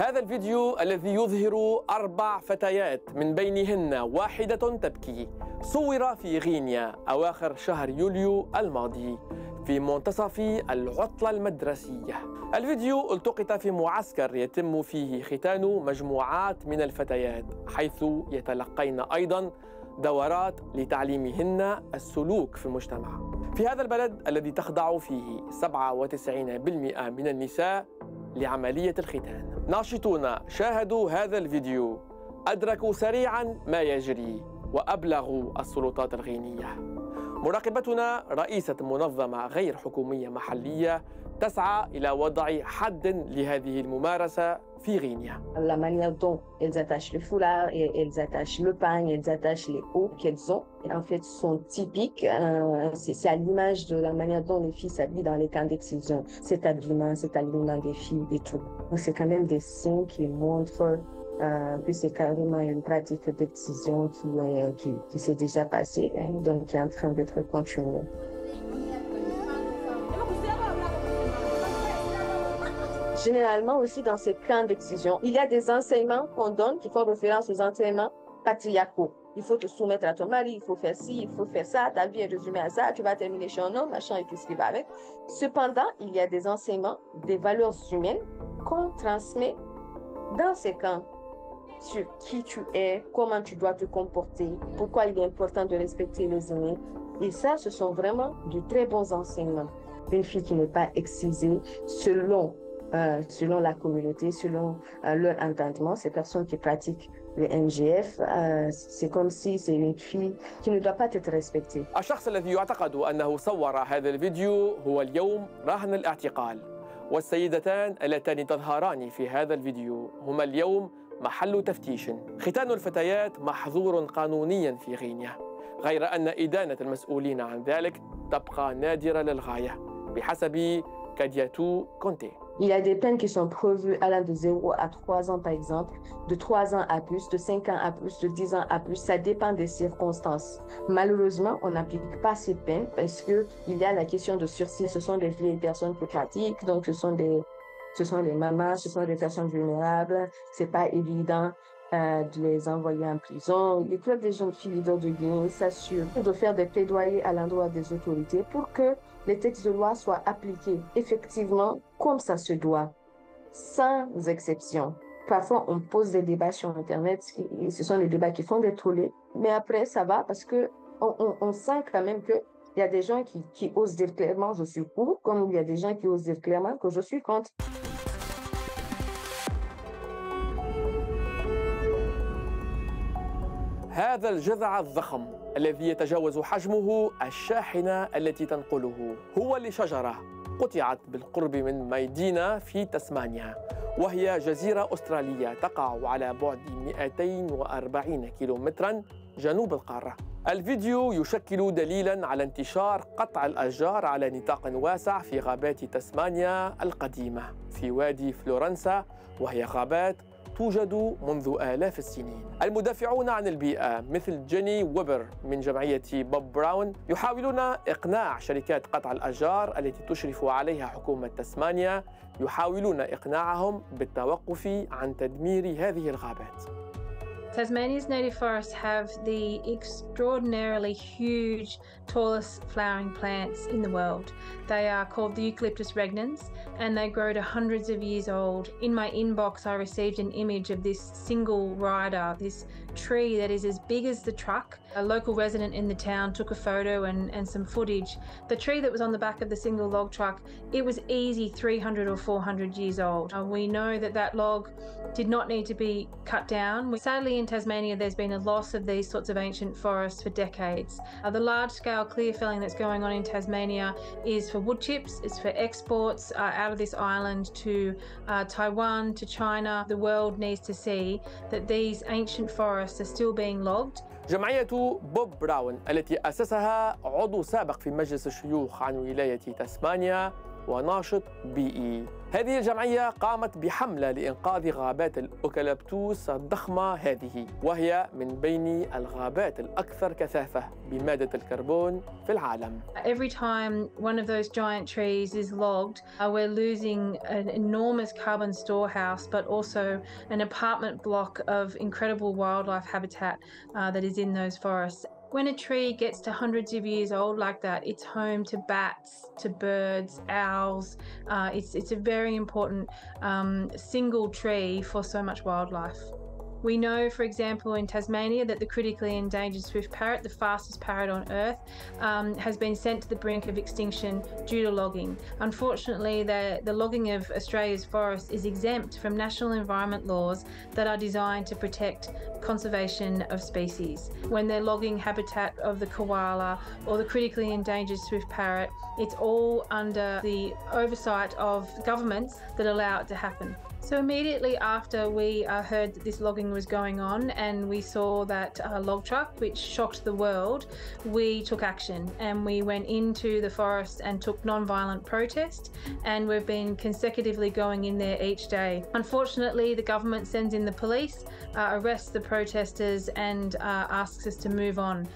هذا الفيديو الذي يظهر أربع فتيات من بينهن واحدة تبكي. صور في غينيا أواخر شهر يوليو الماضي في منتصف العطلة المدرسية. الفيديو التقط في معسكر يتم فيه ختان مجموعات من الفتيات حيث يتلقين أيضا دورات لتعليمهن السلوك في المجتمع. في هذا البلد الذي تخضع فيه 97% من النساء لعملية الختان. ناشطون شاهدوا هذا الفيديو. أدركوا سريعا ما يجري وأبلغوا السلطات الغينية. مراقبتنا رئيسة منظمة غير حكومية محلية تسعى إلى وضع حد لهذه الممارسة في غينيا La manière dont elles attachent le foulard, et elles attachent le pagne, elles attachent les hauts qu'elles ont, en fait, sont typiques. Euh, c'est à l'image de la manière dont les filles s'habillent dans les camps d'excision. Cet habillement, cet habillement des filles et tout. Donc, c'est quand même des signes qui montrent euh, que c'est carrément une pratique d'excision qui, euh, qui, qui s'est déjà passée, hein, donc qui est en train d'être continuée. Généralement aussi dans ces camps d'excision, il y a des enseignements qu'on donne qui font référence aux enseignements patriarcaux. Il faut te soumettre à ton mari, il faut faire ci, il faut faire ça, ta vie est résumée à ça, tu vas terminer chez un homme, machin et tout ce qui va avec. Cependant, il y a des enseignements, des valeurs humaines qu'on transmet dans ces camps sur qui tu es, comment tu dois te comporter, pourquoi il est important de respecter les aînés. Et ça, ce sont vraiment de très bons enseignements. Une fille qui n'est pas excisée selon, euh, selon la communauté, selon euh, leur entendement, ces personnes qui pratiquent le NGF, euh, c'est comme si c'est une fille qui ne doit pas être respectée. الشخص الذي يعتقد أنه صور هذا الفيديو هو اليوم راهن الاعتقال. والسيدتان اللتان تظهران في هذا الفيديو هما اليوم محل تفتيش. ختان الفتيات محظور قانونيا في غينيا. غير أن إدانة المسؤولين عن ذلك تبقى نادرة للغاية. بحسب كادياتو كونتي. Il y a des peines qui sont prévues allant de 0 à 3 ans, par exemple, de 3 ans à plus, de 5 ans à plus, de 10 ans à plus. Ça dépend des circonstances. Malheureusement, on n'applique pas ces peines parce qu'il y a la question de sursis. Ce sont des vieilles personnes qui pratiquent, donc ce sont des, ce sont les mamans, ce sont des personnes vulnérables. C'est pas évident euh, de les envoyer en prison. Les clubs des jeunes filles leaders de Guinée s'assurent de faire des plaidoyers à l'endroit des autorités pour que les textes de loi soient appliqués effectivement comme ça se doit, sans exception. Parfois, on pose des débats sur Internet, et ce sont des débats qui font des tollés, mais après, ça va parce que on sent quand même que il y a des gens qui, qui osent dire clairement je suis pour, comme il y a des gens qui osent dire clairement que je suis contre. هذا الجذع الضخم الذي يتجاوز حجمه الشاحنة التي تنقله. هو لشجرة قطعت بالقرب من ميدينا في تسمانيا وهي جزيرة أسترالية تقع على بعد 240 كيلومترا جنوب القارة. الفيديو يشكل دليلا على انتشار قطع الأشجار على نطاق واسع في غابات تسمانيا القديمة في وادي فلورنسا وهي غابات توجد منذ آلاف السنين. المدافعون عن البيئة مثل جيني ويبر من جمعية بوب براون يحاولون إقناع شركات قطع الأشجار التي تشرف عليها حكومة تسمانيا يحاولون إقناعهم بالتوقف عن تدمير هذه الغابات. Tasmania's native forests have the extraordinarily huge, tallest flowering plants in the world. They are called the Eucalyptus regnans and they grow to hundreds of years old. In my inbox, I received an image of this single rider, this tree that is as big as the truck. A local resident in the town took a photo and, and some footage. The tree that was on the back of the single log truck, it was easy 300 or 400 years old. Uh, we know that that log did not need to be cut down. Sadly, in in Tasmania, there's been a loss of these sorts of ancient forests for decades. Uh, the large scale clear felling that's going on in Tasmania is for wood chips, it's for exports uh, out of this island to uh, Taiwan, to China. The world needs to see that these ancient forests are still being logged جمعية بوب براون التي أسسها عضو سابق في مجلس الشيوخ عن ولاية تسمانيا وناشط بيئي هذه الجمعية قامت بحملة لإنقاذ غابات الأوكاليبتوس الضخمة هذه وهي من بين الغابات الأكثر كثافة بمادة الكربون في العالم. Every time one of those giant trees is logged, uh, we're losing an enormous carbon storehouse, but also an apartment block of incredible wildlife habitat uh, that is in those forests. When a tree gets to hundreds of years old like that, it's home to bats, to birds, owls. Uh, it's, it's a very important um, single tree for so much wildlife. We know, for example, in Tasmania that the critically endangered swift parrot, the fastest parrot on Earth, um, has been sent to the brink of extinction due to logging. Unfortunately, the, the logging of Australia's forests is exempt from national environment laws that are designed to protect conservation of species. When they're logging habitat of the koala or the critically endangered swift parrot, it's all under the oversight of governments that allow it to happen. So immediately after we uh, heard that this logging was going on and we saw that uh, log truck, which shocked the world, we took action and we went into the forest and took non-violent protest and we've been consecutively going in there each day. Unfortunately, the government sends in the police, uh, arrests the protesters and uh, asks us to move on.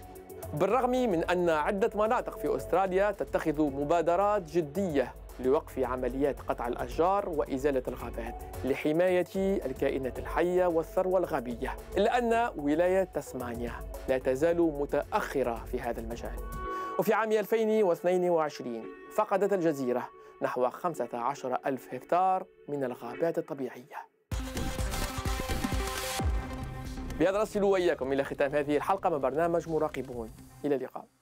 بالرغم من أن عدة مناطق في أستراليا تتخذ مبادرات جدية لوقف عمليات قطع الأشجار وإزالة الغابات لحماية الكائنات الحية والثروة الغابية إلا أن ولاية تسمانيا لا تزال متأخرة في هذا المجال. وفي عام 2022 فقدت الجزيرة نحو 15 ألف هكتار من الغابات الطبيعية. بهذا نصل وإياكم إلى ختام هذه الحلقة من برنامج مراقبون. إلى اللقاء.